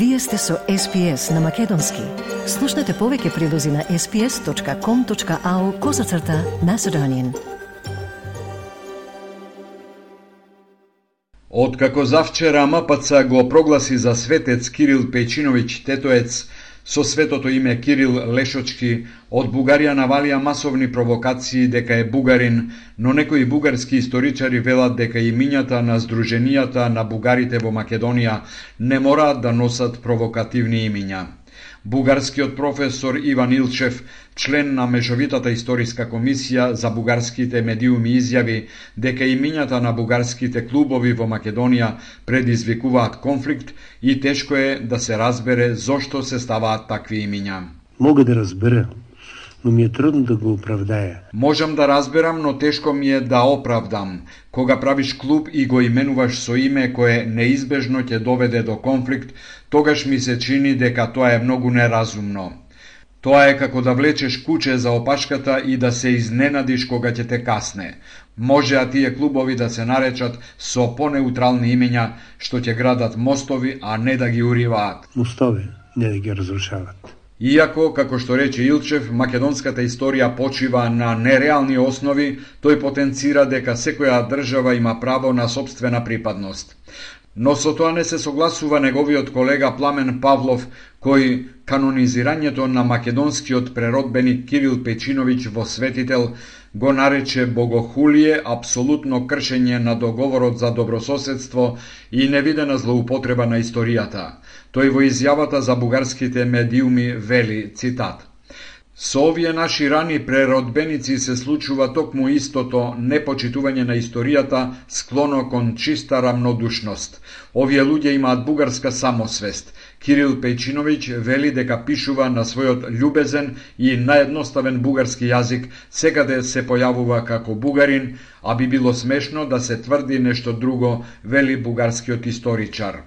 Вие сте со SPS на Македонски. Слушнете повеќе прилози на sps.com.au козацрта на Седонин. Откако завчера МПЦ го прогласи за светец Кирил Пејчиновиќ Тетоец, со светото име Кирил Лешочки, од Бугарија навалија масовни провокации дека е бугарин, но некои бугарски историчари велат дека имињата на Сдруженијата на бугарите во Македонија не мораат да носат провокативни имиња. Бугарскиот професор Иван Илчев, член на Мешовитата историска комисија за бугарските медиуми изјави дека имињата на бугарските клубови во Македонија предизвикуваат конфликт и тешко е да се разбере зошто се ставаат такви имиња. Мога да разбера но ми е трудно да го оправдая. Можам да разберам, но тешко ми е да оправдам. Кога правиш клуб и го именуваш со име кое неизбежно ќе доведе до конфликт, тогаш ми се чини дека тоа е многу неразумно. Тоа е како да влечеш куче за опашката и да се изненадиш кога ќе те касне. Може а тие клубови да се наречат со понеутрални имења што ќе градат мостови, а не да ги уриваат. Мостови, не да ги разрушават. Иако, како што рече Илчев, македонската историја почива на нереални основи, тој потенцира дека секоја држава има право на собствена припадност. Но со тоа не се согласува неговиот колега Пламен Павлов, кој канонизирањето на македонскиот преродбеник Кирил Печиновиќ во светител го нарече богохулие, апсолутно кршење на договорот за добрососедство и невидена злоупотреба на историјата. Тој во изјавата за бугарските медиуми вели, цитат, Со овие наши рани преродбеници се случува токму истото непочитување на историјата, склоно кон чиста рамнодушност. Овие луѓе имаат бугарска самосвест. Кирил Пејчиновиќ вели дека пишува на својот љубезен и наедноставен бугарски јазик, секаде се појавува како бугарин, а би било смешно да се тврди нешто друго, вели бугарскиот историчар.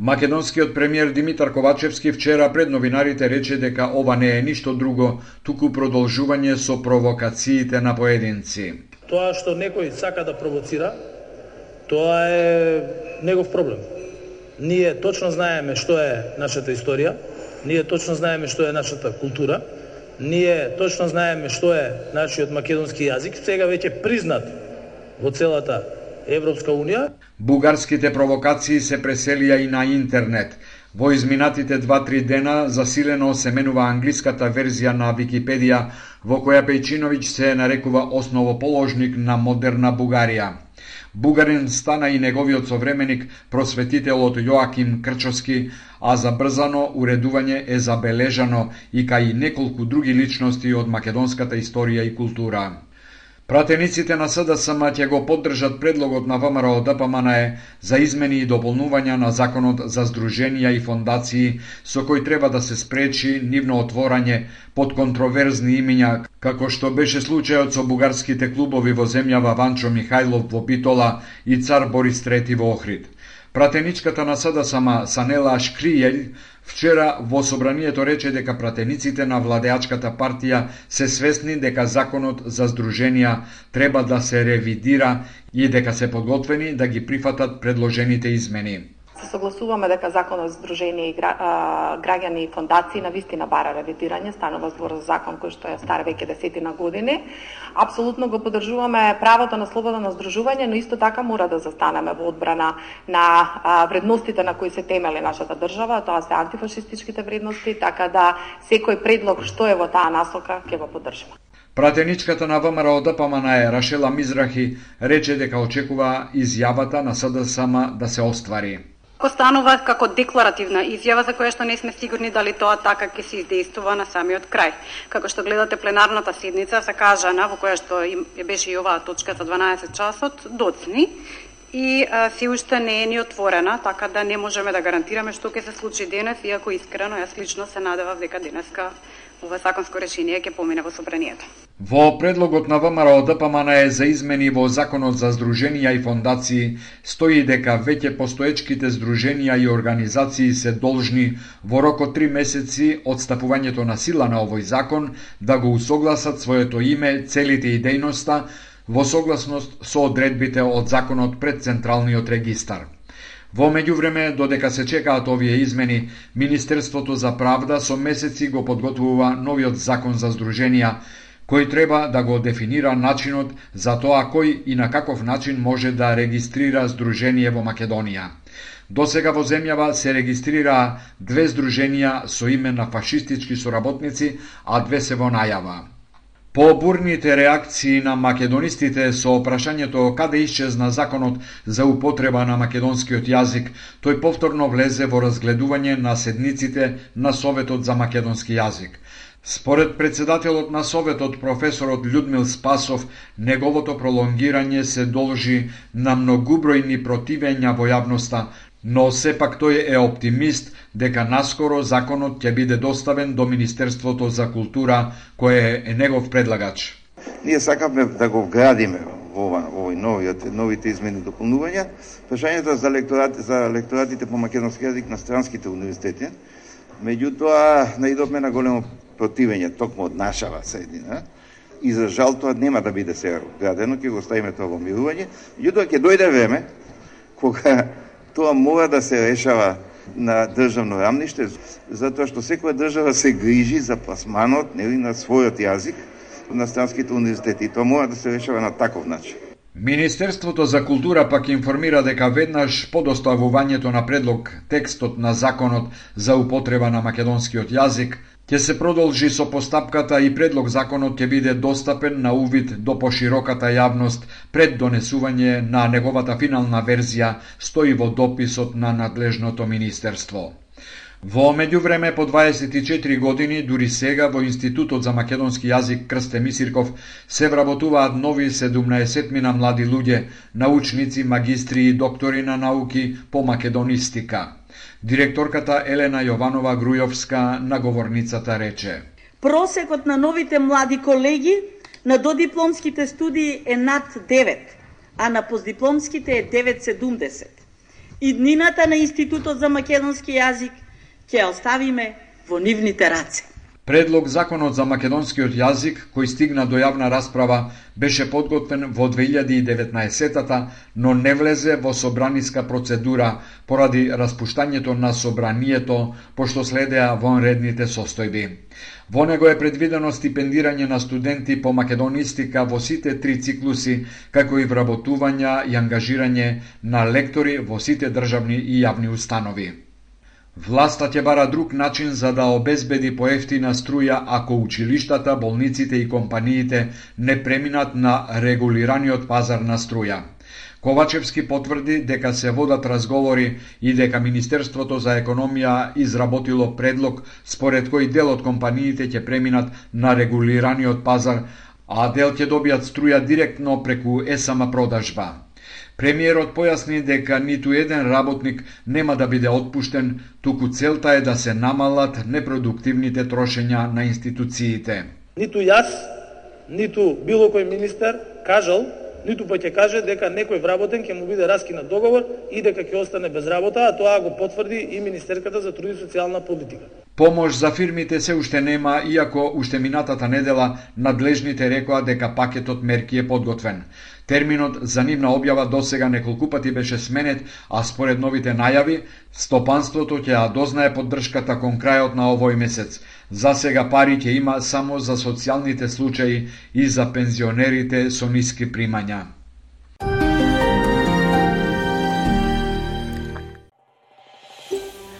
Македонскиот премиер Димитар Ковачевски вчера пред новинарите рече дека ова не е ништо друго, туку продолжување со провокациите на поединци. Тоа што некој сака да провоцира, тоа е негов проблем. Ние точно знаеме што е нашата историја, ние точно знаеме што е нашата култура, ние точно знаеме што е нашиот македонски јазик, сега веќе признат во целата Европска Унија. Бугарските провокации се преселија и на интернет. Во изминатите 2-3 дена засилено се менува англиската верзија на Википедија, во која Пејчиновиќ се нарекува основоположник на модерна Бугарија. Бугарин стана и неговиот современик, просветителот Јоаким Крчовски, а забрзано уредување е забележано и кај неколку други личности од македонската историја и култура. Пратениците на СДСМ ќе го поддржат предлогот на ВМРО да ДПМНЕ за измени и дополнувања на законот за здруженија и фондации со кој треба да се спречи нивно отворање под контроверзни имиња, како што беше случајот со бугарските клубови во земјава Ванчо Михајлов во Битола и Цар Борис III во Охрид. Пратеничката на СДСМ Санела Шкријел вчера во собранието рече дека пратениците на владеачката партија се свесни дека законот за здруженија треба да се ревидира и дека се подготвени да ги прифатат предложените измени согласуваме дека законот за здружение и граѓани и фондации на вистина бара ревидирање, станува збор за закон кој што е стар веќе десетина години. Апсолутно го поддржуваме правото на слобода на здружување, но исто така мора да застанеме во одбрана на вредностите на кои се темели нашата држава, тоа се антифашистичките вредности, така да секој предлог што е во таа насока ќе го поддржиме. Пратеничката на ВМРО ДПМН Рашела Мизрахи рече дека очекува изјавата на СДСМ да се оствари останува како декларативна изјава за која што не сме сигурни дали тоа така ќе се издействува на самиот крај. Како што гледате пленарната седница закажана во која што беше и оваа точка за 12 часот доцни и а, се уште не е ни отворена, така да не можеме да гарантираме што ќе се случи денес, иако искрено јас лично се надевав дека денеска ова законско решение ќе помине во собранието. Во предлогот на ВМРО ДПМН е за измени во Законот за здруженија и фондации стои дека веќе постоечките здруженија и организации се должни во рок од три месеци од стапувањето на сила на овој закон да го усогласат своето име, целите и дејноста во согласност со одредбите од законот пред Централниот регистар. Во меѓувреме, додека се чекаат овие измени, Министерството за правда со месеци го подготвува новиот закон за здруженија, кој треба да го дефинира начинот за тоа кој и на каков начин може да регистрира здружение во Македонија. До сега во земјава се регистрираа две здруженија со име на фашистички соработници, а две се во најава. По бурните реакции на македонистите со прашањето каде исчезна законот за употреба на македонскиот јазик, тој повторно влезе во разгледување на седниците на Советот за македонски јазик. Според председателот на Советот, професорот Людмил Спасов, неговото пролонгирање се должи на многубројни противења во јавноста, но сепак тој е оптимист дека наскоро законот ќе биде доставен до Министерството за култура, кое е негов предлагач. Ние сакавме да го вградиме во ова, овој новиот, новите измени и дополнувања, прашањето за лекторат, за лекторатите по македонски јазик на странските универзитети. Меѓутоа наидовме на големо противење токму од нашава седина, И за жал тоа нема да биде сега градено, ќе го ставиме тоа во мирување. Меѓутоа ќе дојде време кога Тоа мора да се решава на државно рамниште, затоа што секоја држава се грижи за пласманот нели, на својот јазик на странските универзитети. Тоа мора да се решава на таков начин. Министерството за култура пак информира дека веднаш по доставувањето на предлог текстот на законот за употреба на македонскиот јазик Ќе се продолжи со постапката и предлог законот ќе биде достапен на увид до пошироката јавност пред донесување на неговата финална верзија, стои во дописот на надлежното министерство. Во меѓувреме по 24 години, дури сега во Институтот за македонски јазик Крсте Мисирков се вработуваат нови 17 мина млади луѓе, научници, магистри и доктори на науки по македонистика. Директорката Елена Јованова Грујовска на говорницата рече. Просекот на новите млади колеги на додипломските студии е над 9, а на постдипломските е 9,70. Иднината на Институтот за македонски јазик ќе оставиме во нивните раце. Предлог законот за македонскиот јазик, кој стигна до јавна расправа, беше подготвен во 2019-та, но не влезе во собраниска процедура поради распуштањето на собранието, пошто следеа вонредните состојби. Во него е предвидено стипендирање на студенти по македонистика во сите три циклуси, како и вработувања и ангажирање на лектори во сите државни и јавни установи. Власта ќе бара друг начин за да обезбеди поевтина струја ако училиштата, болниците и компаниите не преминат на регулираниот пазар на струја. Ковачевски потврди дека се водат разговори и дека Министерството за економија изработило предлог според кој дел од компаниите ќе преминат на регулираниот пазар, а дел ќе добијат струја директно преку ЕСМ продажба. Премиерот појасни дека ниту еден работник нема да биде отпуштен, туку целта е да се намалат непродуктивните трошења на институциите. Ниту јас, ниту било кој министер кажал, ниту па ќе каже дека некој вработен ќе му биде раскинат договор и дека ќе остане без работа, а тоа го потврди и Министерката за труд и социјална политика. Помош за фирмите се уште нема, иако уште минатата недела надлежните рекоа дека пакетот мерки е подготвен. Терминот за нивна објава досега неколку пати беше сменет, а според новите најави, стопанството ќе ја дознае поддршката кон крајот на овој месец. За сега пари ќе има само за социјалните случаи и за пензионерите со ниски примања.